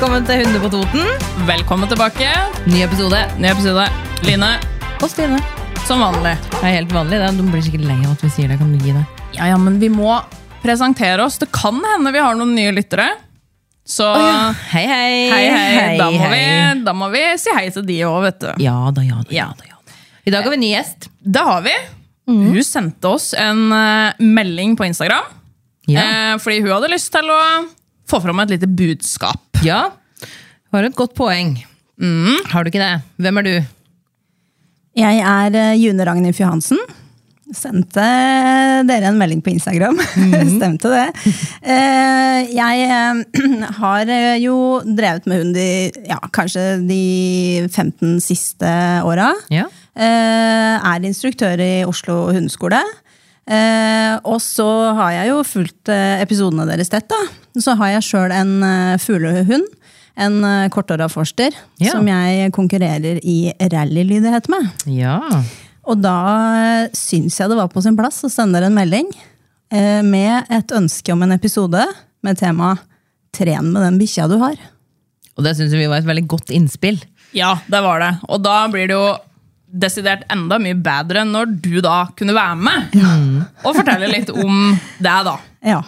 Velkommen til Hunder på Toten. Velkommen tilbake. Ny episode. Ny episode. Line, Og Stine. som vanlig. Det er helt vanlig. det. De blir sikkert lei av at vi sier det. Kan du gi det? Ja, ja, men vi må presentere oss. Det kan hende vi har noen nye lyttere. Så Hei, hei. hei, hei. Da, må hei. Vi, da må vi si hei til de òg, vet du. Ja da, ja da. Ja. ja da, ja da. I dag har vi ny gjest. Det har vi. Mm. Hun sendte oss en uh, melding på Instagram. Ja. eh, fordi hun hadde lyst til å få fram et lite budskap. Ja. Har et godt poeng. Har du ikke det? Hvem er du? Jeg er eh, June Ragnhild Johansen. Sendte dere en melding på Instagram. Stemte det. Eh, Jeg eh, har eh, jo drevet med hund i ja, kanskje de 15 siste åra. Ja. Eh, Er instruktør i Oslo hundeskole. Eh, og så har jeg jo fulgt eh, episodene deres tett. da. Så har jeg sjøl en eh, fuglehund. En uh, kortåra forster Ja. som jeg konkurrerer i rallylydighet med. Ja. Og da eh, syns jeg det var på sin plass å sende dere en melding eh, med et ønske om en episode med tema 'Tren med den bikkja du har'. Og det syns vi var et veldig godt innspill. Ja, det var det. Og da blir det jo desidert enda mye bedre når du da kunne være med og fortelle litt om deg, da. Ja.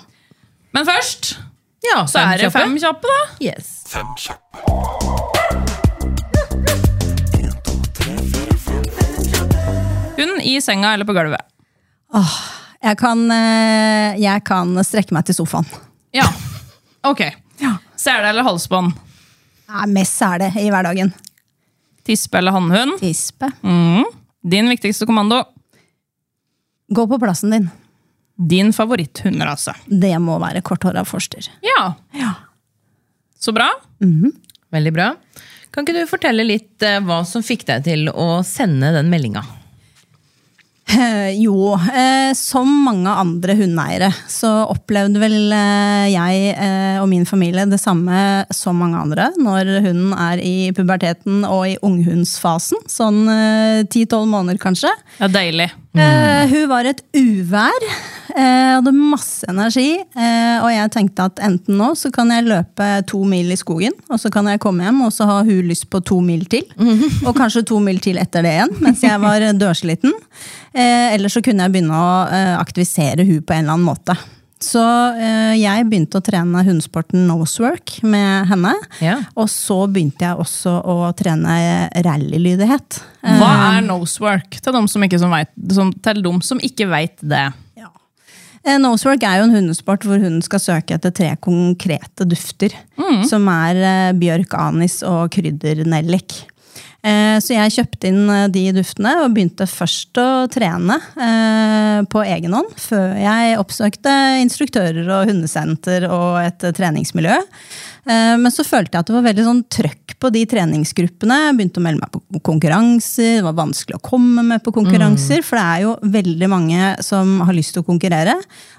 Men først Ja, så er det fem kjappe, da. Yes. Fem kjappe. Hun i senga eller på gulvet. Jeg kan, eh, jeg kan strekke meg til sofaen. Ja. Ok. Ja. Sele eller halsbånd? Nei, mest er det i hverdagen. Tispe eller hannhund? Tispe. Mm. Din viktigste kommando? Gå på plassen din. Din favoritthunderase? Det må være korthåra forster. Ja. Ja. Så bra. Veldig bra. Kan ikke du fortelle litt eh, hva som fikk deg til å sende den meldinga? Jo, eh, som mange andre hundeeiere så opplevde vel eh, jeg eh, og min familie det samme som mange andre når hunden er i puberteten og i unghundsfasen. Sånn ti-tolv måneder, kanskje. Ja, deilig. Mm. hun var et uvær. Eh, hadde masse energi. Eh, og jeg tenkte at enten nå så kan jeg løpe to mil i skogen, og så kan jeg komme hjem, og så har hun lyst på to mil til. Og kanskje to mil til etter det igjen, mens jeg var dørsliten. Eh, eller så kunne jeg begynne å aktivisere hun på en eller annen måte. Så jeg begynte å trene hundesporten nosework med henne. Ja. Og så begynte jeg også å trene rallylydighet. Hva er nosework til dem som ikke, som vet, til dem som ikke vet det? Eh, Nosework er jo en hundesport hvor hunden skal søke etter tre konkrete dufter. Som er eh, bjørk, anis og kryddernellik. Eh, Så jeg kjøpte inn de duftene og begynte først å trene på egen hånd. Før jeg oppsøkte instruktører og hundesenter og et treningsmiljø. Eh, Men så følte jeg at det var veldig sånn trøkk på de treningsgruppene. Jeg begynte å melde meg på konkurranser. Det var vanskelig å komme med på konkurranser, for det er jo veldig mange som har lyst til å konkurrere.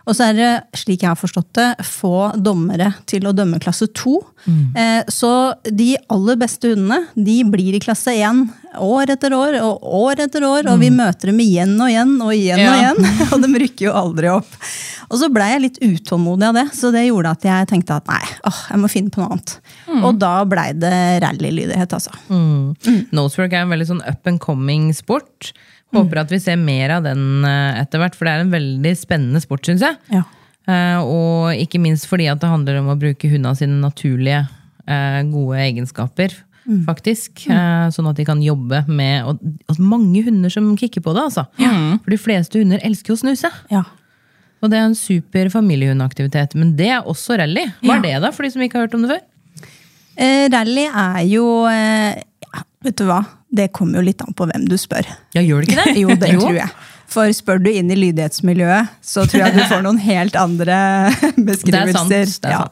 Og så er det, slik jeg har forstått det, få dommere til å dømme klasse to. Mm. Så de aller beste hundene de blir i klasse én år etter år og år etter år, og vi møter dem igjen og igjen og igjen og igjen. Og de rykker jo aldri opp. Og så blei jeg litt utålmodig av det, så det gjorde at jeg tenkte at nei, åh, jeg må finne på noe annet. Og da blei det rallylydighet, altså. Nosework er en veldig sånn up and coming sport. Håper at vi ser mer av den eh, etter hvert, for det er en veldig spennende sport, syns jeg. Ja. Eh, og ikke minst fordi at det handler om å bruke hundene sine naturlige, eh, gode egenskaper. Faktisk, Mm. Sånn at de kan jobbe med og, og Mange hunder som kikker på det. altså. For de fleste hunder elsker jo å snuse. Ja. Og det er en super familiehundaktivitet. Men det er også rally. Hva Ja. er det, da, for de som ikke har hørt om det før? Eh, rally er jo eh, ja, Vet du hva? Det kommer jo litt an på hvem du spør. Ja, gjør det ikke det? Jo, det tror jeg. For spør du inn i lydighetsmiljøet, så tror jeg du får noen helt andre beskrivelser. Det er sant, det er Ja.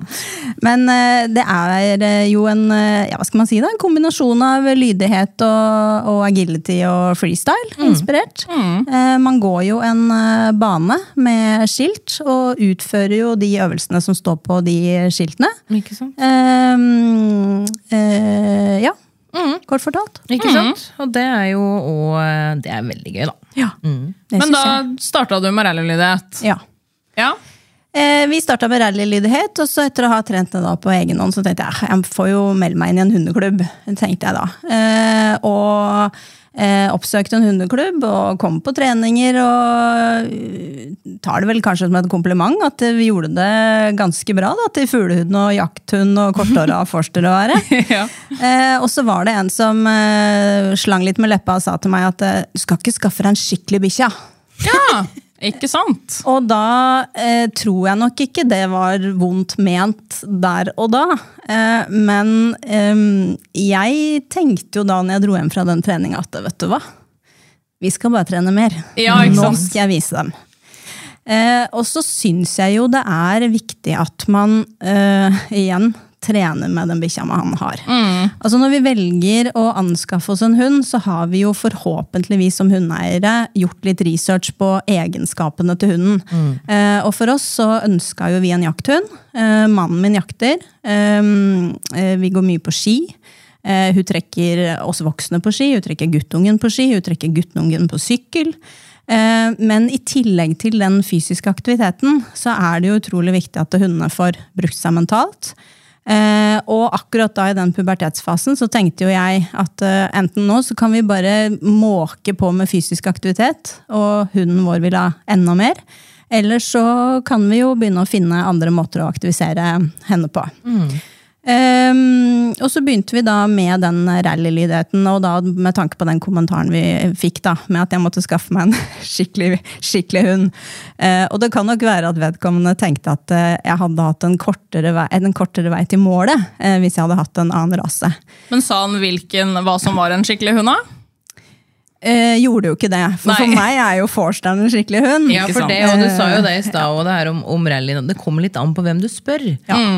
Men eh, det er eh, jo en eh, ja, hva skal man si da? En kombinasjon av lydighet og, og agility og freestyle. Mm. Inspirert. Eh, Man går jo en eh, bane med skilt, og utfører jo de øvelsene som står på de skiltene. Ikke sant? Ehm, eh, ja, kort fortalt. Ikke sant? Og det er jo og, Det er veldig gøy, da. Ja. Det Men da starta du med rallylydighet. Ja. Ja. Eh, vi starta med rallylydighet, og så etter å ha trent det da på egen hånd, så tenkte jeg "Ah, jeg får jo melde meg inn i en hundeklubb. tenkte jeg da. Eh, og eh, oppsøkte en hundeklubb og kom på treninger og eh, tar det vel kanskje som et kompliment at vi gjorde det ganske bra da, til fuglehund og jakthund og korthåra forster å være. ja. Eh, og så var det en som eh, slang litt med leppa og sa til meg at eh, du skal ikke skaffe deg en skikkelig bikkje. ja. Ikke sant? Og da eh, tror jeg nok ikke det var vondt ment der og da. Eh, men jeg tenkte jo da når jeg dro hjem fra den treninga at vet du hva, vi skal bare trene mer. Ja, ikke Nå skal jeg vise dem. Eh, og så syns jeg jo det er viktig at man eh, igjen trener med den bikkja han har. Altså Når vi velger å anskaffe oss en hund, så har vi jo forhåpentligvis som hundeeiere gjort litt research på egenskapene til hunden. Eh, og for oss så ønska jo vi en jakthund. Eh, mannen min jakter. Eh, eh, vi går mye på ski. Eh, hun trekker oss voksne på ski, hun trekker guttungen på ski, hun trekker guttungen på sykkel. Eh, Men i tillegg til den fysiske aktiviteten, så er det jo utrolig viktig at hundene får brukt seg mentalt. Eh, og akkurat da i den pubertetsfasen så tenkte jo jeg at eh, enten nå så kan vi bare måke på med fysisk aktivitet, og hunden vår vil ha enda mer. Eller så kan vi jo begynne å finne andre måter å aktivisere henne på. Ehm, og så begynte vi da med den rallylydigheten, og da med tanke på den kommentaren vi fikk, da, med at jeg måtte skaffe meg en skikkelig, skikkelig hund. Uh, og det kan nok være at vedkommende tenkte at uh, jeg hadde hatt en kortere vei, en kortere vei til målet uh, hvis jeg hadde hatt en annen rase. Men sa han hvilken, hva som var en skikkelig hund? da? Eh, gjorde jo ikke det, for for meg er jo Forstein en skikkelig hund. Ja, for det, og du sa jo det i stad, og det her om, om rally. Det kommer litt an på hvem du spør.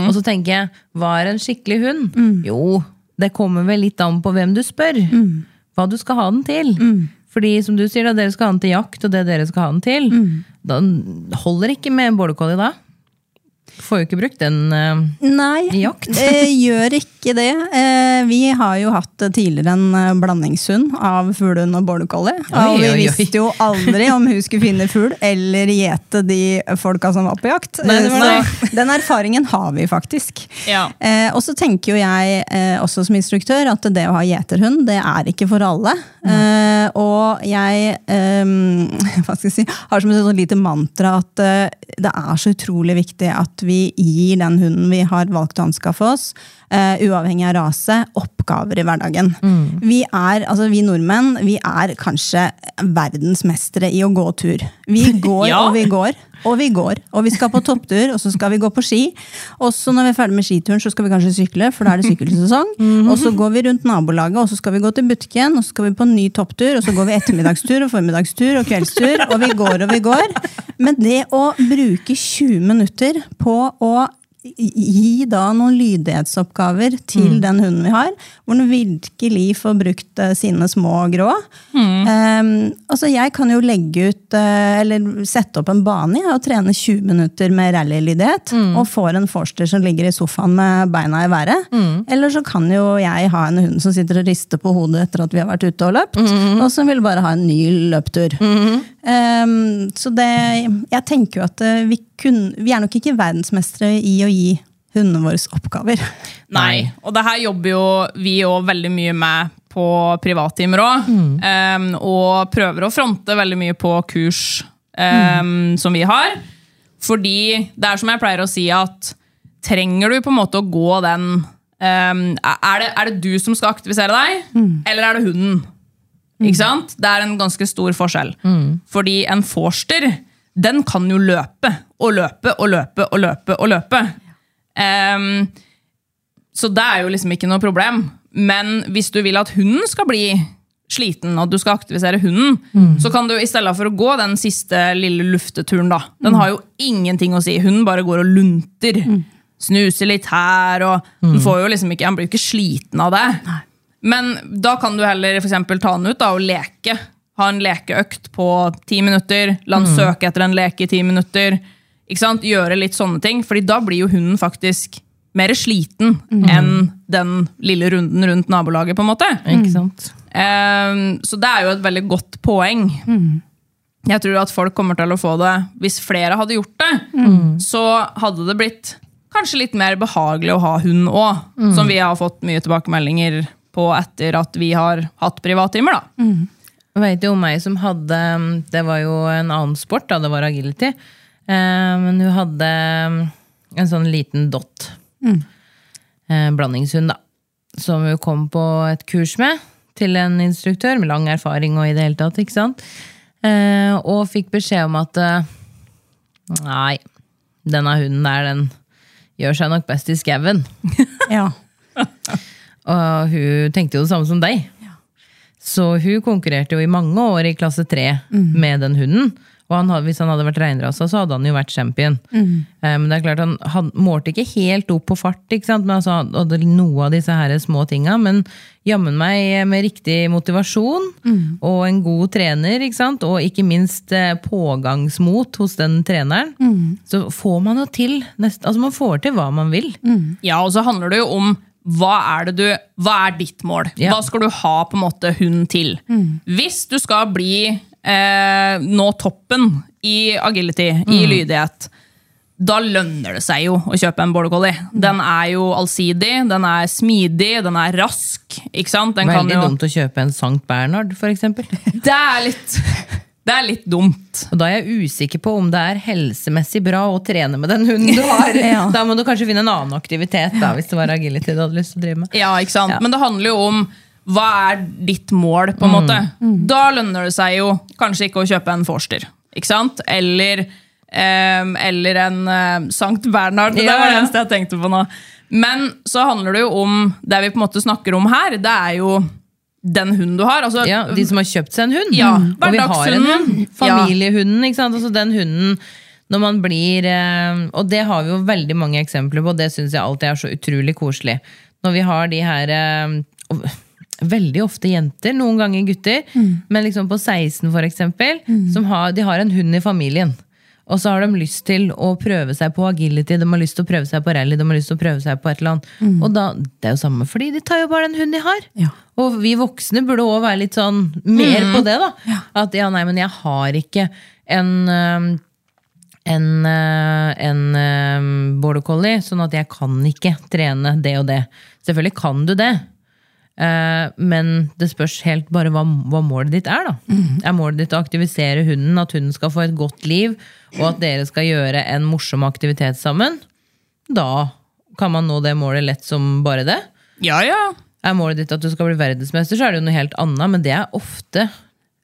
Og så tenker jeg, hva er en skikkelig hund? Jo, det kommer vel litt an på hvem du spør. Hva du skal ha den til. Fordi som du sier, da, dere skal ha den til jakt, og det dere skal ha den til. Da holder ikke med en border collie da. Får jo ikke brukt den uh, Nei, i jakt. Nei, gjør ikke det. Eh, vi har jo hatt eh, tidligere en eh, blandingshund av fuglehund og border collie. Og vi oi, oi. visste jo aldri om hun skulle finne fugl eller gjete de folka som var på jakt. Nei, det var Eh, Så den erfaringen har vi faktisk. Ja. Eh, og så tenker jo jeg eh, også som instruktør at det å ha gjeterhund, det er ikke for alle. Eh, og jeg eh, hva skal jeg si, har som et lite mantra at eh, det er så utrolig viktig at vi gir den hunden vi har valgt å anskaffe oss, uh, uavhengig av rase, oppgaver i hverdagen. Vi er, altså vi nordmenn, vi er kanskje verdensmestere i å gå tur. Vi går Ja. og vi går. Og vi går, og vi skal på topptur, og så skal vi gå på ski. Og så når vi er ferdig med skituren, så skal vi kanskje sykle, for da er det sykkelsesong. Og så går vi rundt nabolaget, og så skal vi gå til butikken, og så skal vi på en ny topptur, og så går vi ettermiddagstur og formiddagstur og kveldstur, og vi går og vi går. Men det å bruke 20 minutter på å gi da noen lydighetsoppgaver til den hunden vi har, hvor den virkelig får brukt eh, sine små grå. Um, altså jeg kan jo legge ut, eh, eller sette opp en bane ja, og trene 20 minutter med rallylydighet, og får en forster som ligger i sofaen med beina i været. Eller så kan jo jeg ha en hund som sitter og rister på hodet etter at vi har vært ute og løpt, og som vil bare ha en ny løptur. Um, så det, jeg tenker jo at eh, vi, kun, vi er nok ikke verdensmestere i å gi hundene våre oppgaver. Nei. Og det her jobber jo vi òg veldig mye med på privattimer òg. og prøver å fronte veldig mye på kurs em, som vi har. Fordi det er som jeg pleier å si, at trenger du på en måte å gå den um, er, det, er det du som skal aktivisere deg, eller er det hunden? Ikke sant? Det er en ganske stor forskjell. Fordi en forster den kan jo løpe og løpe og løpe og løpe. og løpe. Um, så det er jo liksom ikke noe problem. Men hvis du vil at hunden skal bli sliten, og du skal aktivisere hunden, så kan du i stedet for å gå den siste lille lufteturen, da Den har jo ingenting å si. Hunden bare går og lunter. Snuser litt her, og den får jo liksom ikke, han blir jo ikke sliten av det. Men da kan du heller for ta den ut da, og leke. Ha en lekeøkt på ti minutter. La den søke etter en leke i ti minutter. Gjøre litt sånne ting, Fordi da blir jo hunden faktisk mer sliten enn den lille runden rundt nabolaget. på en måte. Sant? Ehm, så det er jo et veldig godt poeng. Jeg tror at folk kommer til å få det Hvis flere hadde gjort det, så hadde det blitt kanskje litt mer behagelig å ha hund òg. Som vi har fått mye tilbakemeldinger på etter at vi har hatt privattimer. da. Jeg vet jo om ei som hadde Det var jo en annen sport, da, det var agility. Eh, men hun hadde en sånn liten dott. Eh, blandingshund, da. Som hun kom på et kurs med til en instruktør med lang erfaring og i det hele tatt. ikke sant? Eh, og fikk beskjed om at eh, nei, denne hunden der, den gjør seg nok best i skauen. Ja. Og hun tenkte jo det samme som deg. Så hun konkurrerte jo i mange år i klasse tre med den hunden. Og han hadde, hvis han hadde vært reinrasa, så hadde han jo vært champion. Eh, men det er klart han, han målte ikke helt opp på fart, ikke sant? men altså, han hadde noe av disse her små tinga. Men jammen meg med riktig motivasjon og en god trener, ikke sant? og ikke minst eh, pågangsmot hos den treneren, så får man jo til nest, altså man får til hva man vil. Ja, og så handler det jo om hva er, det du, hva er ditt mål? Yeah. Hva skal du ha på en måte hunden til? Hvis du skal bli eh, nå toppen i agility, i lydighet, da lønner det seg jo å kjøpe en border collie. Den er jo allsidig, den er smidig, den er rask. ikke sant? Den kan Veldig jo, dumt å kjøpe en Sankt Bernhard, eksempel. det er litt det er litt dumt. Og da er jeg usikker på om det er helsemessig bra å trene med den hunden du har. Ja. Da må du kanskje finne en annen aktivitet, da, hvis det var agility du hadde lyst til å drive med. Ja, ikke sant? Ja. Men det handler jo om hva er ditt mål, på en måte. Da lønner det seg jo kanskje ikke å kjøpe en Forster. Ikke sant? Eller, eh, eller en eh, Sankt Bernhard. Det var det eneste jeg tenkte på nå. Men så handler det jo om det vi på en måte snakker om her, det er jo den hunden du har. Altså, Ja, De som har kjøpt seg en hund. Ja, og vi har en hund. Familiehunden. ikke sant? Altså den hunden når man blir eh, Og det har vi jo veldig mange eksempler på, og det syns jeg alltid er så utrolig koselig. Når vi har de her eh, Veldig ofte jenter, noen ganger gutter, men liksom på 16 for eksempel, som har, de har en hund i familien. Og så har de lyst til å prøve seg på agility, de har lyst til å prøve seg på rally, de har lyst til å prøve seg på et eller annet. Og da, det er jo samme, fordi de tar jo bare den hunden de har. Ja. Og vi voksne burde òg være litt sånn mer på det, da. At ja, nei, men jeg har ikke en en, øh, en border collie, sånn at jeg kan ikke trene det og det. Selvfølgelig kan du det, eh, men det spørs helt bare hva, hva målet ditt er. da. Er målet ditt å aktivisere hunden, at hunden skal få et godt liv, og at dere skal gjøre en morsom aktivitet sammen? Da kan man nå det målet lett som bare det. Ja, ja. Er målet ditt at du skal bli verdensmester, så er det jo noe helt annet, men det er ofte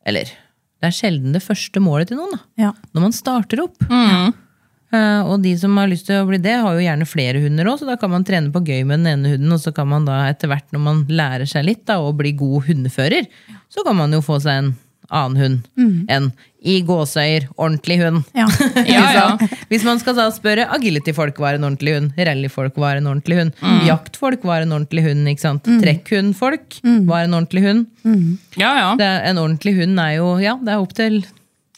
Eller det er sjelden det første målet til noen, da. Ja. Når man starter opp. Eh, og de som har lyst til å bli det, har jo gjerne flere hunder òg, så da kan man trene på gøy med den ene hunden, og så kan man da etter hvert, når man lærer seg litt da, og blir god hundefører, så kan man jo få seg en annen hund. enn i gåsøyer ordentlig hund. Ja. ja, ja. Hvis man skal da spørre agility-folk hva er en ordentlig hund, rally-folk hva er en ordentlig hund, jaktfolk hva er en ordentlig hund, ikke sant? trekkhund-folk hva er en ordentlig hund. ja, ja. Det en ordentlig hund er jo ja, det er opp til,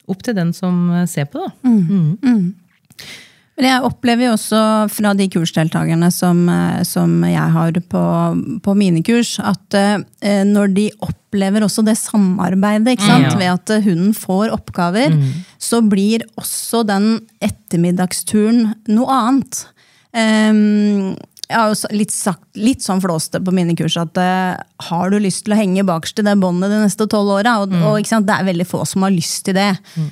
opp til den som eh, ser på, da. Men jeg opplever jo også fra de kursdeltakerne som, eh, som jeg har på, på mine kurs, at eh, når de opplever også det samarbeidet, ikke sant? Ja. ved at eh, hunden får oppgaver, så blir også den ettermiddagsturen noe annet. Ehm, jeg har jo litt, sagt, litt sånn flåste på mine kurs at uh, har du lyst til å henge bakerst i det båndet de neste tolv åra? Og, og ikke sant, det er veldig få som har lyst til det.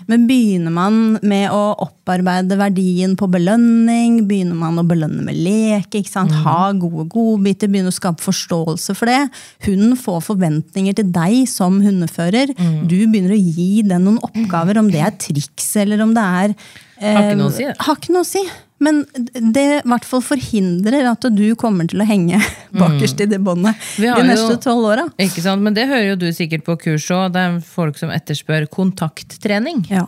Men begynner man med å opparbeide verdien på belønning, begynner man å belønne med lek, ikke sant? ha gode godbiter, begynne å skape forståelse for det. Hunden får forventninger til deg som hundefører. Du begynner å gi den noen oppgaver, om det er triks eller om det er uh, Har ikke noe å si, det. Har ikke noe å si. Men det i hvert fall forhindrer at du kommer til å henge bakerst i det båndet de neste tolv åra. Ikke sant? Men det hører jo du sikkert på kurs òg. Det er folk som etterspør kontakttrening. Ja.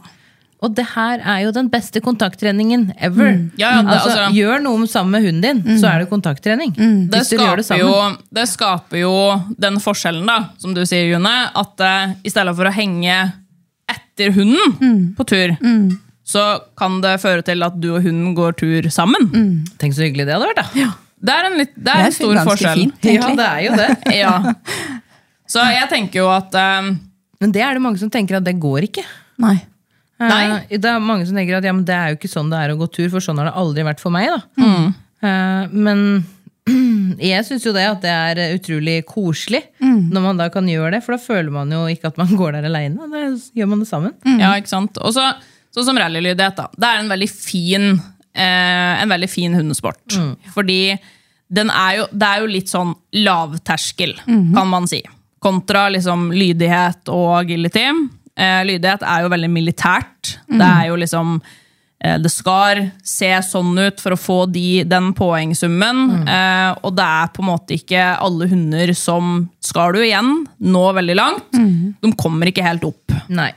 Og det her er jo den beste kontakttreningen ever. Ja, ja, det- altså, altså- gjør noe sammen med hunden din, så er det kontakttrening. Gjør det skaper, det, jo, det skaper jo den forskjellen, da, som du sier, June. At uh, i stedet for å henge etter hunden på tur, så kan det føre til at du og hun går tur sammen. Tenk så hyggelig det hadde vært, da. Det er en, litt, det Det er er en stor forskjell. fint. Ja, det er jo det. Ja. Så jeg tenker jo at um, Men det er det mange som tenker at det går ikke. Nei. Nei. Eh, Det er mange som tenker at ja, men det er jo ikke sånn det er å gå tur, for sånn har det aldri vært for meg. da. Eh, Men jeg syns jo det at det er utrolig koselig når man da kan gjøre det, for da føler man jo ikke at man går der aleine. Da gjør man det sammen. Ja, ikke sant? Og så sånn som rallylydighet, da. Det er en veldig fin, eh, en veldig fin hundesport. Fordi den er jo, det er jo litt sånn lavterskel, kan man si. Kontra liksom lydighet og agility. Eh, lydighet er jo veldig militært. Det er jo liksom eh, det skal se sånn ut for å få de, den poengsummen. Eh, og det er på en måte ikke alle hunder som skal du igjen nå veldig langt. De kommer ikke helt opp. Nei.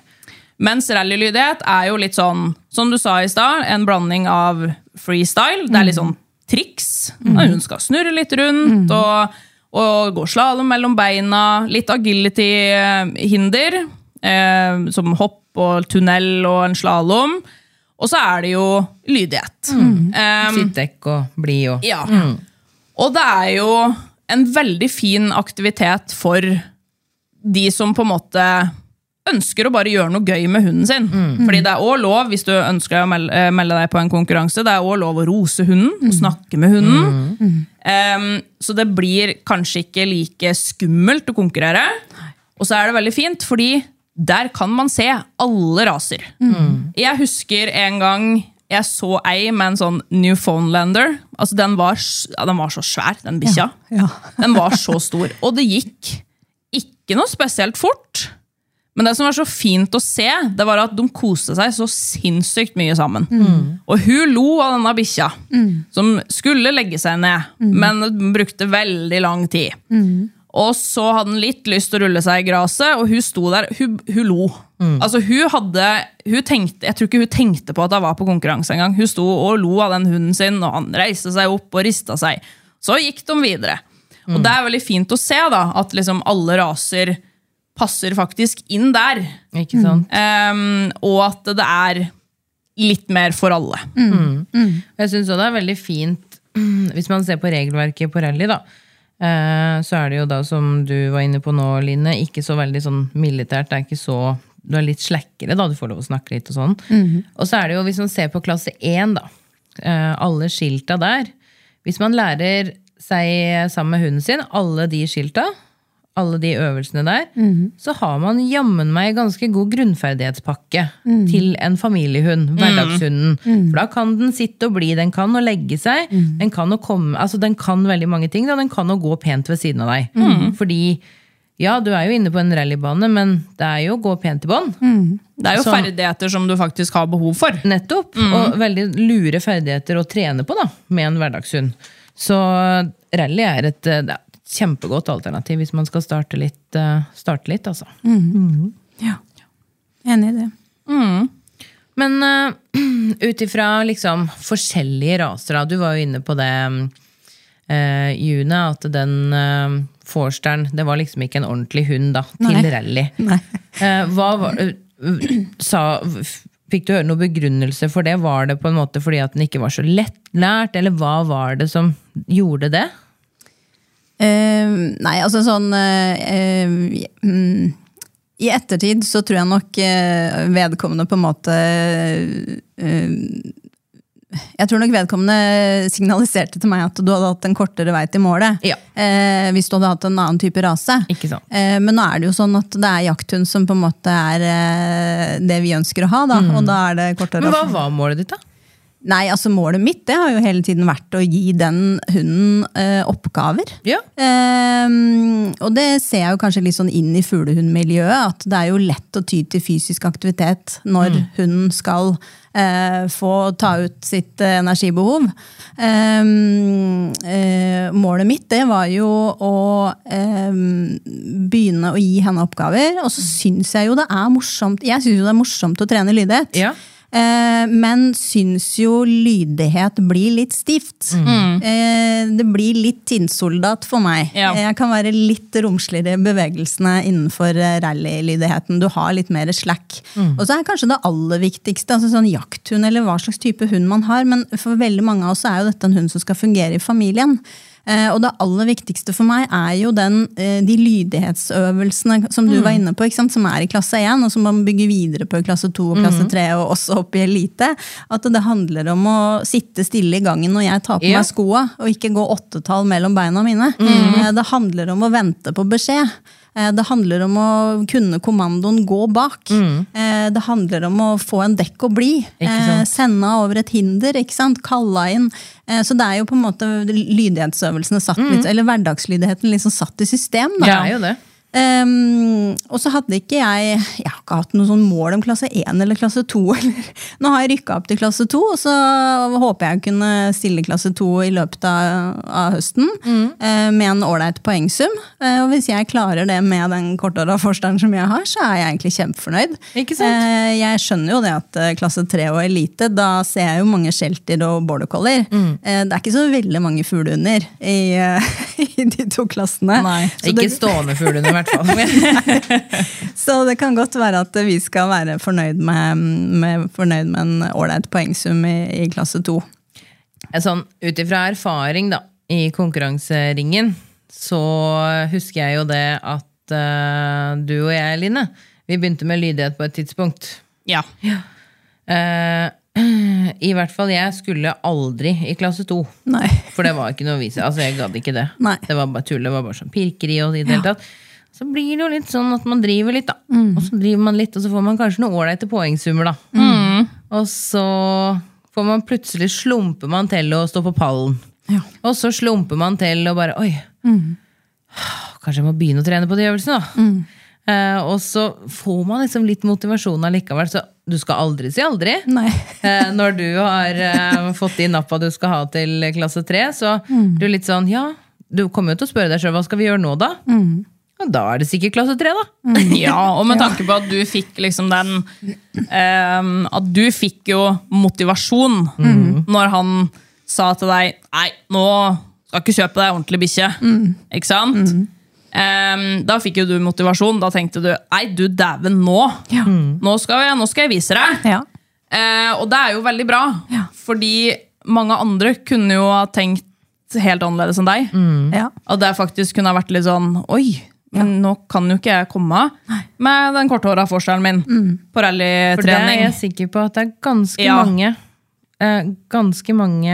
Mens rallylydighet er jo litt sånn, som du sa i stad, en blanding av freestyle. Det er litt sånn triks. når Hun skal snurre litt rundt og, og gå slalåm mellom beina. Litt agility-hinder, eh, som hopp og tunnel og en slalåm. Og så er det jo lydighet. Um, Sittdekk og bli og ja. Og det er jo en veldig fin aktivitet for de som på en måte ønsker å bare gjøre noe gøy med hunden sin. Fordi det er òg lov, hvis du ønsker å melde, eh, melde deg på en konkurranse, det er også lov å rose hunden og snakke med hunden. Em, så det blir kanskje ikke like skummelt å konkurrere. Og så er det veldig fint, fordi der kan man se alle raser. Jeg husker en gang jeg så ei med en sånn Newfoundlander. Altså den, var, ja, den var så svær, den bikkja. Ja. Den var så stor. Og det gikk ikke noe spesielt fort. Men det som var så fint å se, det var at de koste seg så sinnssykt mye sammen. Og hun lo av denne bikkja, som skulle legge seg ned, men brukte veldig lang tid. Og så hadde han litt lyst til å rulle seg i gresset, og hun sto der. Hun, hun lo. Altså, hun hadde, hun tenkte, jeg tror ikke hun tenkte på at hun var på konkurranse engang. Hun sto og lo av den hunden sin, og han reiste seg opp og rista seg. Så gikk de videre. Og det er veldig fint å se da, at liksom alle raser passer faktisk inn der. Ikke sant? Um, og at det er litt mer for alle. Jeg syns det er veldig fint, hvis man ser på regelverket på rally, da. eh, Så er det jo da, som du var inne på nå, Line, ikke så veldig sånn militært. Det er ikke så Du er litt slekkere, da. Du får lov å snakke litt og sånn. Og så er det jo, hvis man ser på klasse 1, da. eh, Alle skilta der. Hvis man lærer seg sammen med hunden sin, alle de skilta, alle de øvelsene der, så har man jammen meg ganske god grunnferdighetspakke til en familiehund, hverdagshunden. For da kan den sitte og bli, den kan å legge seg, den kan å komme, altså den kan veldig mange ting, da, den kan å gå pent ved siden av deg. Fordi, ja, du er jo inne på en rallybane, men det er jo å gå pent i bånd. Det er jo Så- ferdigheter som du faktisk har behov for. Nettopp. Og veldig lure ferdigheter å trene på da, med en hverdagshund. Så rally er et, kjempegodt alternativ hvis man skal starte litt. eh, Starte litt altså. ja. Enig i det. Men uh, ut ifra liksom forskjellige raser, da. du var jo inne på det, uh, June, at den uh, Forsteren, det var liksom ikke en ordentlig hund da, til Nei. rally. Nei. Uh, hva var, sa, fikk du høre noen begrunnelse for det? Var det på en måte fordi at den ikke var så lettlært, eller hva var det som gjorde det? Eh, nei, altså sånn uh, uh, mm, I ettertid så tror jeg nok vedkommende på en måte Jeg tror nok vedkommende signaliserte til meg at du hadde hatt en kortere vei til målet. Ja. Eh, hvis du hadde hatt en annen type rase. Eh, men nå er det jo sånn at det er jakthund som på en måte er eh, det vi ønsker å ha. Da, Og da er det kortere. Mm. Men hva var målet ditt, da? Nei, altså Målet mitt det har jo hele tiden vært å gi den hunden eh, oppgaver. Ja. Eh, og det ser jeg jo kanskje litt sånn inn i fuglehundmiljøet, at det er jo lett å ty til fysisk aktivitet når hunden skal eh, få ta ut sitt eh, energibehov. Ehm, eh, målet mitt det var jo å ehm, begynne å gi henne oppgaver, og så syns jeg jo det er morsomt Jeg synes jo det er morsomt å trene lydighet. Ja. Eh, men syns jo lydighet blir litt stivt. Eh, det blir litt tinnsoldat for meg. Ja. Jeg kan være litt romsligere i bevegelsene innenfor eh, rallylydigheten. Du har litt mer slack. Og så er kanskje det aller viktigste altså sånn jakthund, eller hva slags type hund man har. Men for veldig mange av oss er jo dette en hund som skal fungere i familien. Eh, og det aller viktigste for meg er jo den, eh, de lydighetsøvelsene som du var inne på, som er i klasse 1, og som man bygger videre på i klasse 2 og klasse 3, og også opp i elite. At det handler om å sitte stille i gangen når jeg tar på yeah. meg skoa, og ikke gå åttetall mellom beina mine. Mm. Det handler om å vente på beskjed. Eh, Det handler om å kunne kommandoen gå bak. Mm. Det handler om å få en dekk å bli. Eh. Sende over et hinder, ikke sant? kalla inn. Eh, Så det er jo på en måte lydighetsøvelsene satt litt, eller hverdagslydigheten liksom satt i system. Da. Det er jo det. Ehm, og så hadde ikke jeg Jeg har ikke hatt noe sånn mål om klasse 1 eller klasse 2. Eller. Nå har jeg rykka opp til klasse 2, og så håper jeg å kunne stille klasse 2 i løpet av, av høsten. eh, med en ålreit poengsum. Uh, og hvis jeg klarer det med den kortåra forstanden som jeg har, så er jeg egentlig kjempefornøyd. Ikke sant? Uh, jeg skjønner jo det at klasse 3 og elite, da ser jeg jo mange shelter og border collier. Eh, det er ikke så veldig mange fuglehunder i, i de to klassene. Nei. Så Ikke det- stående fuglehunder, i hvert fall. så det kan godt være at vi skal være fornøyd med, med, fornøyd med en ålreit poengsum i, i klasse to. sånn, Ut ifra erfaring da, i konkurranseringen, så husker jeg jo det at uh, du og jeg, Line, vi begynte med lydighet på et tidspunkt. Ja. Eh, I hvert fall jeg skulle aldri i klasse to. Nei. For det var ikke noe å vise. Altså, jeg gadd ikke det. Nei. Det var bare tull. Det var bare sånn pirkeri og i det hele tatt. Så blir det jo litt sånn at man driver litt, da. Og så driver man litt, og så får man kanskje noen ålreite poengsummer, da. Og så får man plutselig slumper man til å stå på pallen. Ja. Og så slumper man til og bare Oi, kanskje jeg må begynne å trene på de øvelsene, da. Eh, og så får man liksom litt motivasjon allikevel. Så du skal aldri si aldri. Eh, når du har eh, fått de nappa du skal ha til klasse tre, så du er litt sånn Ja, du kommer jo til å spørre deg sjøl hva skal vi gjøre nå, da? Og da er det sikkert klasse tre, da. Ja, og med tanke på at du fikk liksom den um, At du fikk jo motivasjon når han sa til deg Nei, nå skal ikke kjøpe deg ordentlig bikkje. Ikke sant? Ehm, da fikk jo du motivasjon. Da tenkte du Nei, du dæven, nå! Ja. Nå, skal jeg, nå skal jeg vise deg! Ja. Uh, og det er jo veldig bra, Ja. fordi mange andre kunne jo ha tenkt helt annerledes enn deg. Ja. At det faktisk kunne ha vært litt sånn Oi, men nå kan jo ikke jeg komme med den korthåra forskjellen min på rallytrening. For det er jeg sikker på at det er ganske Ja. mange eh, Ganske mange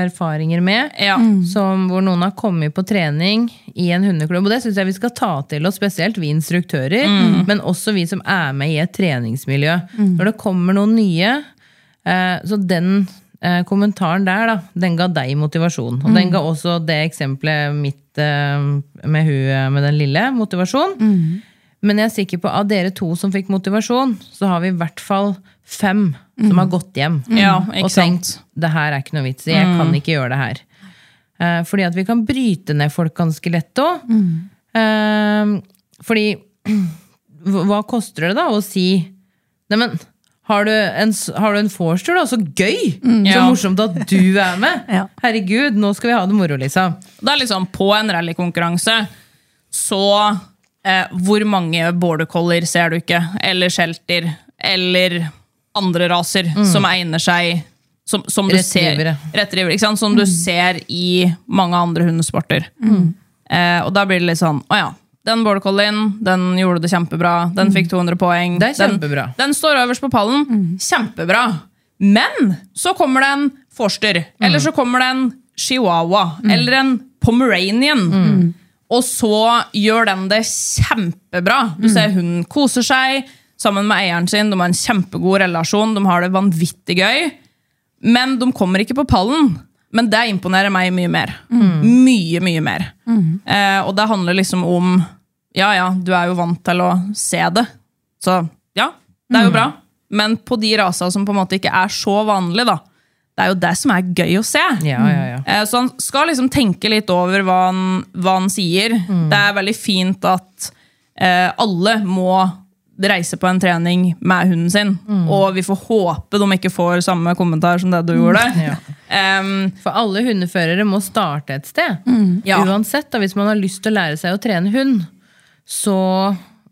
erfaringer med. Ja. Som, hvor noen har kommet på trening i en hundeklubb. Og det syns jeg vi skal ta til oss, spesielt vi instruktører, men også vi som er med i et treningsmiljø. Når det kommer noen nye, eh, så den eh, kommentaren der, da, den ga deg motivasjon. Og den ga også det eksempelet mitt eh, med hun med den lille motivasjon. Men jeg er sikker på av dere to som fikk motivasjon, så har vi i hvert fall fem som har gått hjem Ja, og tenkt det her er ikke noe vits i, jeg kan ikke gjøre det her. Eh, fordi at vi kan bryte ned folk ganske lett òg. fordi hva hva koster det da å si Neimen, har du en, har du en vorstør, da? Så gøy! Så Ja. morsomt at du er med! Ja. Herregud, nå skal vi ha det moro, Lisa. Det er liksom På en rallykonkurranse så eh, Hvor mange border collier ser du ikke? Eller shelter? Eller andre raser som egner seg som, som du ser. Retrievere, ikke du ser i mange andre hundesporter. Eh, og da blir det litt sånn Å ja. Den border collien, den gjorde det kjempebra. Den fikk 200 poeng. Det er kjempebra. Den, den står øverst på pallen. Kjempebra. Men så kommer det en forster. Eller så kommer det en chihuahua. Eller en pomeranian. Og så gjør den det kjempebra. Du ser Hunden koser seg sammen med eieren sin. De har en kjempegod relasjon. De har det vanvittig gøy. Men de kommer ikke på pallen. Men det imponerer meg mye mer. Mye, mye mer. Eh, og det handler liksom om Ja, ja, du er jo vant til å se det. Så ja, det er jo bra. Men på de rasa som på en måte ikke er så vanlige, da. Det er jo det som er gøy å se. Ja, ja, ja. Eh, Så han skal liksom tenke litt over hva han, hva han sier. Det er veldig fint at eh, alle må reise på en trening med hunden sin. Og vi får håpe de ikke får samme kommentar som det du gjorde. Ja. Um, For alle hundeførere må starte et sted. Ja. Uansett, da, hvis man har lyst til å lære seg å trene hund, så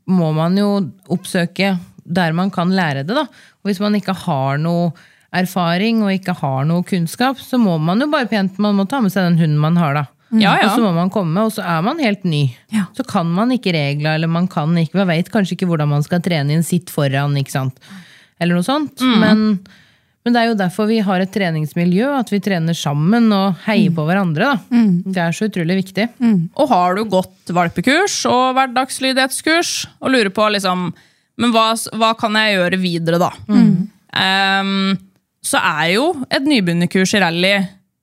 må man jo oppsøke der man kan lære det. da. Og hvis man ikke har noe erfaring og ikke har noe kunnskap, så må man jo bare pent man må ta med seg den hunden man har. da. Ja, ja. Og så må man komme, og så er man helt ny. Ja. Så kan man ikke regler, eller man kan ikke, man vet kanskje ikke hvordan man skal trene inn sitt foran. ikke sant? Eller noe sånt. Men, men det er jo derfor vi har et treningsmiljø, at vi trener sammen og heier på hverandre. da. Det er så utrolig viktig. Og har du gått valpekurs og hverdagslydighetskurs og lurer på liksom, men hva, hva kan jeg gjøre videre da? Um, så er jo et nybegynnerkurs i rally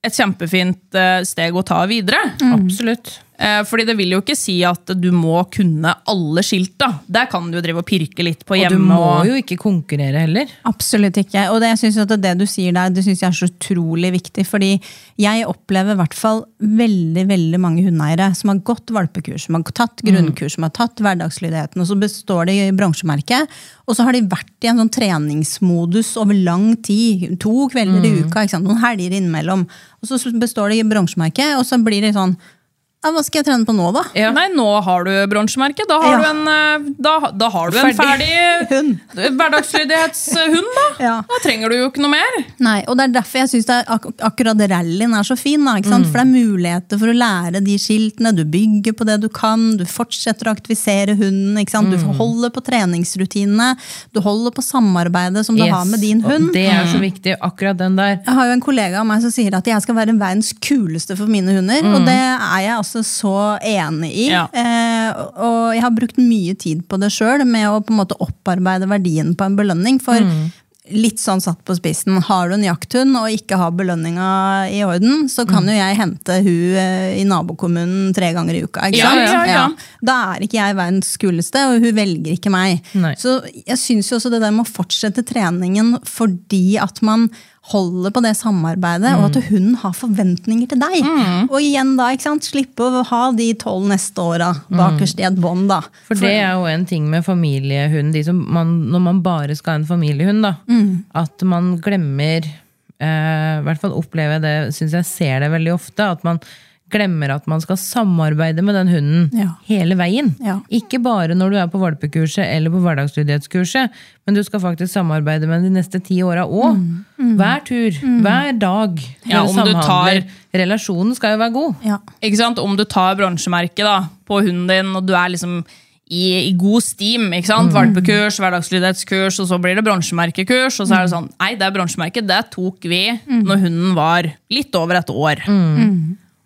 et kjempefint eh, steg å ta videre. Absolutt. Eh, Fordi det vil jo ikke si at du må kunne alle skilta. Der kan du jo drive og pirke litt på hjemme. Og du må og- jo ikke konkurrere heller. Absolutt ikke. Og det, jeg synes at det du sier der, det synes jeg er så utrolig viktig. Fordi jeg opplever i hvert fall veldig veldig mange hundeeiere som har gått valpekurs, som har tatt grunnkurs, som har tatt hverdagslydigheten, og så består de i bransjemerket. Og så har de vært i en sånn treningsmodus over lang tid. To kvelder i uka, ikke sant? noen helger innimellom. Og så består de i bransjemerket, og så blir de sånn Hva skal jeg trene på nå, da? Ja. Nei, nå har du bronsemerke. Da har Ja. du en, eh, da, da har du en ferdig Hund. hverdagslydighetshund. Da. Ja. da trenger du jo ikke noe mer. Nei, og det er derfor jeg syns ak akkurat rallyen er så fin. Da, ikke sant? For det er muligheter for å lære de skiltene. Du bygger på det du kan. Du fortsetter å aktivisere hunden. Ikke sant? Du holder på treningsrutinene. Du holder på samarbeidet som du har med din og hund. det er så viktig, akkurat den der. Jeg har jo en kollega av meg som sier at jeg skal være verdens kuleste for mine hunder. Og det er jeg altså så enig i. Ja. Eh, og jeg har brukt mye tid på det sjøl, med å på en måte opparbeide verdien på en belønning. For litt sånn satt på spissen, har du en jakthund og ikke har belønninga i orden, så kan jo jeg hente hun eh, i nabokommunen tre ganger i uka. Ikke Ja, sant? ja, ja. Da er ikke jeg verdens kuleste, og hun velger ikke meg. Nei. Så jeg syns jo også det der med å fortsette treningen fordi at man holder på det samarbeidet, og at hunden har forventninger til deg. Og igjen da, ikke sant? slippe å ha de tolv neste åra bakerst i et bånd, da. For det er jo en ting med familiehund, de som man, når man bare skal ha en familiehund, da, Mm. at man glemmer eh, I hvert fall opplever jeg det, syns jeg ser det veldig ofte, at man glemmer at man skal samarbeide med den hunden Ja. hele veien. Ja. Ikke bare når du er på valpekurset eller på hverdagslydighetskurset, men du skal faktisk samarbeide med den de neste ti åra òg. Hver tur, hver dag. Ja, om du tar- Relasjonen skal jo være god. Ja. Ikke sant? Om du tar bronsemerket da, på hunden din, og du er liksom i, i god steam, ikke sant? valpekurs, hverdagslydighetskurs, og så blir det bronsemerkekurs, og så er det sånn, nei, det bronsemerket, det tok vi når hunden var litt over et år.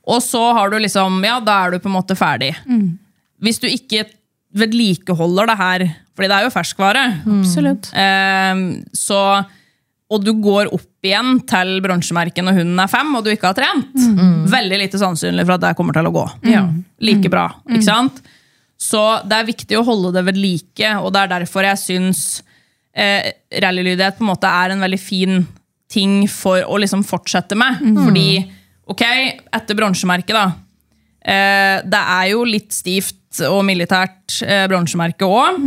Og så har du liksom, ja, da er du på en måte ferdig. Hvis du ikke vedlikeholder det her, fordi det er jo ferskvare, Absolutt. Eh, så, og du går opp igjen til bronsemerket når hunden er fem, og du ikke har trent, veldig lite sannsynlig for at det kommer til å gå. Like bra, ikke sant? Så det er viktig å holde det ved like, og det er derfor jeg syns eh, rallylydighet på en måte er en veldig fin ting for å liksom fortsette med. Fordi, ok, etter bronsemerket da, eh, det er jo litt stivt og militært eh, bronsemerke òg.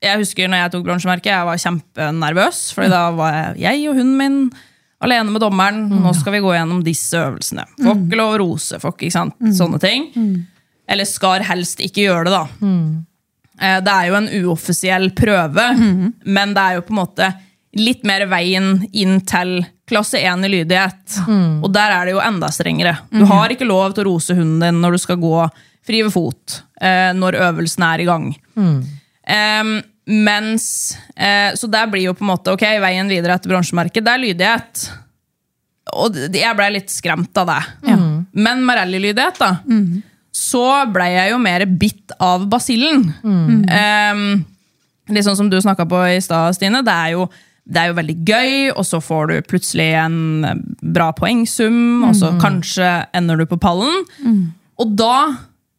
jeg husker når jeg tok bronsemerket, jeg var kjempenervøs. For da var jeg, og hunden min alene med dommeren. Nå skal vi gå gjennom disse øvelsene. Får ikke lov å rose, folk, ikke, sant? Sånne ting. Eller skal helst ikke gjøre det, da. Eh, Det er jo en uoffisiell prøve, men det er jo på en måte litt mer veien inn til klasse 1 i lydighet. Og der er det jo enda strengere. Du har ikke lov til å rose hunden din når du skal gå fri ved fot, eh, når øvelsen er i gang. Em, mens eh, Så der blir jo på en måte ok, veien videre etter bransjemerket, det er lydighet. Og jeg blei litt skremt av det. Men med rallylydighet, da, så blei jeg jo mer bitt av basillen. Ehm, litt sånn som du snakka på i stad, Stine. Det er, jo, det er jo veldig gøy, og så får du plutselig en bra poengsum, og så kanskje ender du på pallen. Og da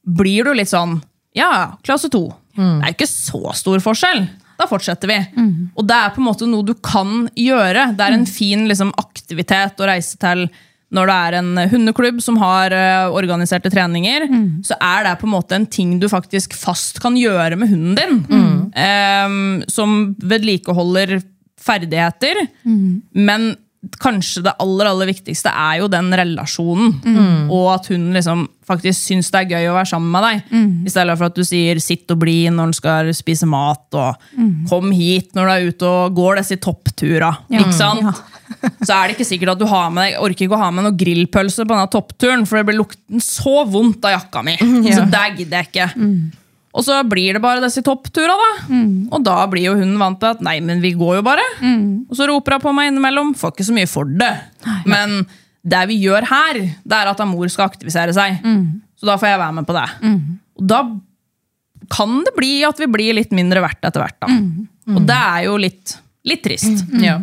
blir du litt sånn Ja, klasse to. Det er jo ikke så stor forskjell. Da fortsetter vi. Og det er på en måte noe du kan gjøre. Det er en fin liksom, aktivitet å reise til når det er en hundeklubb som har uh, organiserte treninger. Så er det på en måte en ting du faktisk fast kan gjøre med hunden din. Em, som vedlikeholder ferdigheter. Men kanskje det aller aller viktigste er jo den relasjonen. Og at hun liksom faktisk syns det er gøy å være sammen med deg. I stedet for at du sier 'sitt og bli' når du skal spise mat, og 'kom hit' når du er ute og går disse topptura. Ikke sant? Så er det ikke sikkert at du har med deg, orker ikke å ha med noe grillpølse på denne toppturen, for det blir lukten så vondt av jakka mi. Så det gidder jeg ikke. Og så blir det bare disse topptura, da. Og da blir jo hun vant til at nei, men vi går jo bare. Og så roper hun på meg innimellom. Får ikke så mye for det. Men det vi gjør her, det er at mor skal aktivisere seg. Så da får jeg være med på det. Og da kan det bli at vi blir litt mindre verdt etter hvert. da. Og det er jo litt, litt trist. Ja.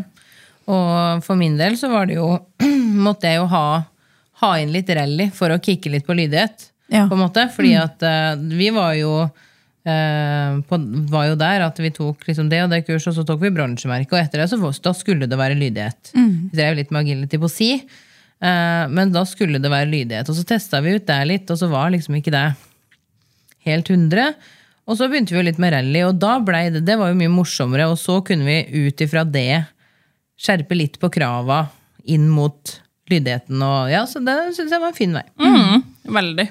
Og for min del så var det jo Måtte jeg jo ha, ha inn litt rally for å kicke litt på lydighet. Ja. På en måte. Fordi at uh, vi var jo eh, på, var jo der at vi tok liksom det og det kurset, og så tok vi bronsemerke. Og etter det så da skulle det være lydighet. Vi drev litt med agility på si, uh, men da skulle det være lydighet. Og så testa vi ut det litt, og så var liksom ikke det helt 100. Og så begynte vi jo litt med rally, og da ble det, det var jo mye morsommere. Og så kunne vi ut ifra det skjerpe litt på krava inn mot lydigheten. Og ja, så det syns jeg var en fin vei. Mm, veldig.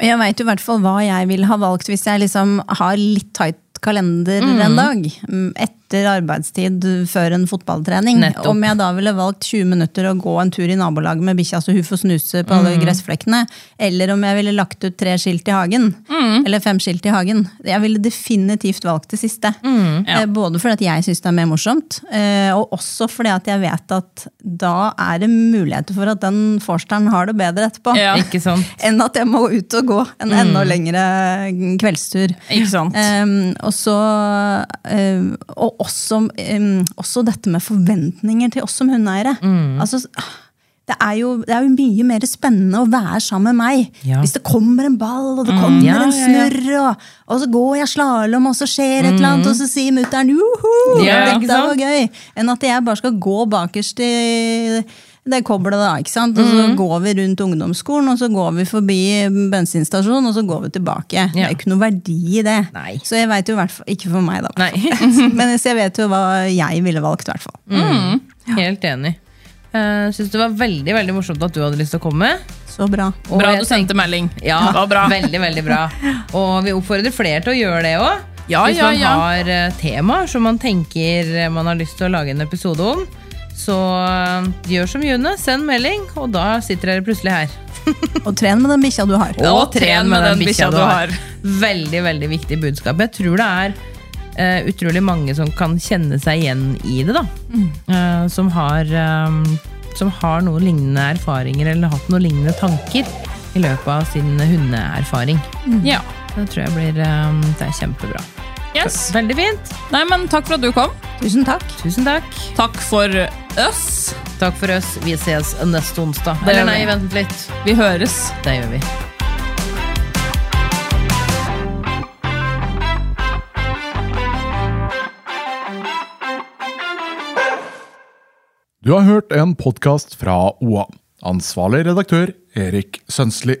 Jeg veit i hvert fall hva jeg ville ha valgt hvis jeg liksom har litt tight kalender en dag. mm, Etter arbeidstid før en fotballtrening. Nettopp. Om jeg da ville valgt 20 minutter å gå en tur i nabolaget med bikkja så hun får snuse på alle gressflekkene. Eller om jeg ville lagt ut tre skilt i hagen. Eller fem skilt i hagen. Jeg ville definitivt valgt det siste. Eh, Både fordi at jeg syns det er mer morsomt, eh, og også fordi at jeg vet at da er det muligheter for at den forsteren har det bedre etterpå. Ja. Enn at jeg må ut og gå en enda lengre kveldstur. Ikke sant? Um, og, så, um, og også, um, også dette med forventninger til oss som hundeeiere. Altså, det er, jo, det er jo mye mer spennende å være sammen med meg. Ja. Hvis det kommer en ball, og det kommer Ja, en ja, ja. snurr, og, og så går jeg slalåm, og så skjer et eller annet, og så sier mutter'n 'joho, Ja, dette var gøy'. Enn at jeg bare skal gå bakerst i det koblet, da. ikke sant? Og så går vi rundt ungdomsskolen, og så går vi forbi bensinstasjonen, og så går vi tilbake. Det er ikke noe verdi i det. Nei. Så jeg veit jo i hvert fall Ikke for meg, da. Nei. Men jeg vet jo hva jeg ville valgt, i hvert fall. Helt enig. Jeg syns det var veldig veldig morsomt at du hadde lyst til å komme. Så bra. Og Bra du sendte melding. Ja, Det var bra. veldig, veldig bra. Og vi oppfordrer flere til å gjøre det òg. Ja, Hvis man ja. har eh, temaer som man tenker man har lyst til å lage en episode om, så eh, gjør som June, send melding, og da sitter dere plutselig her. Og tren med den bikkja du har. Og tren med den bikkja du har. Veldig, veldig viktig budskap. Jeg tror det er uh, utrolig mange som kan kjenne seg igjen i det, da. Eh, som har um, som har noen lignende erfaringer eller hatt noen lignende tanker i løpet av sin hundeerfaring. Ja. Det tror jeg blir det er kjempebra. Yes. Veldig fint. Nei, men takk for at du kom. Tusen takk. Tusen takk. Takk for oss. Takk for oss. Vi ses neste onsdag. Det Eller nei, vent litt. Vi høres. Det gjør vi. Du har hørt en podkast fra OA. Ansvarlig redaktør Erik Sønsli.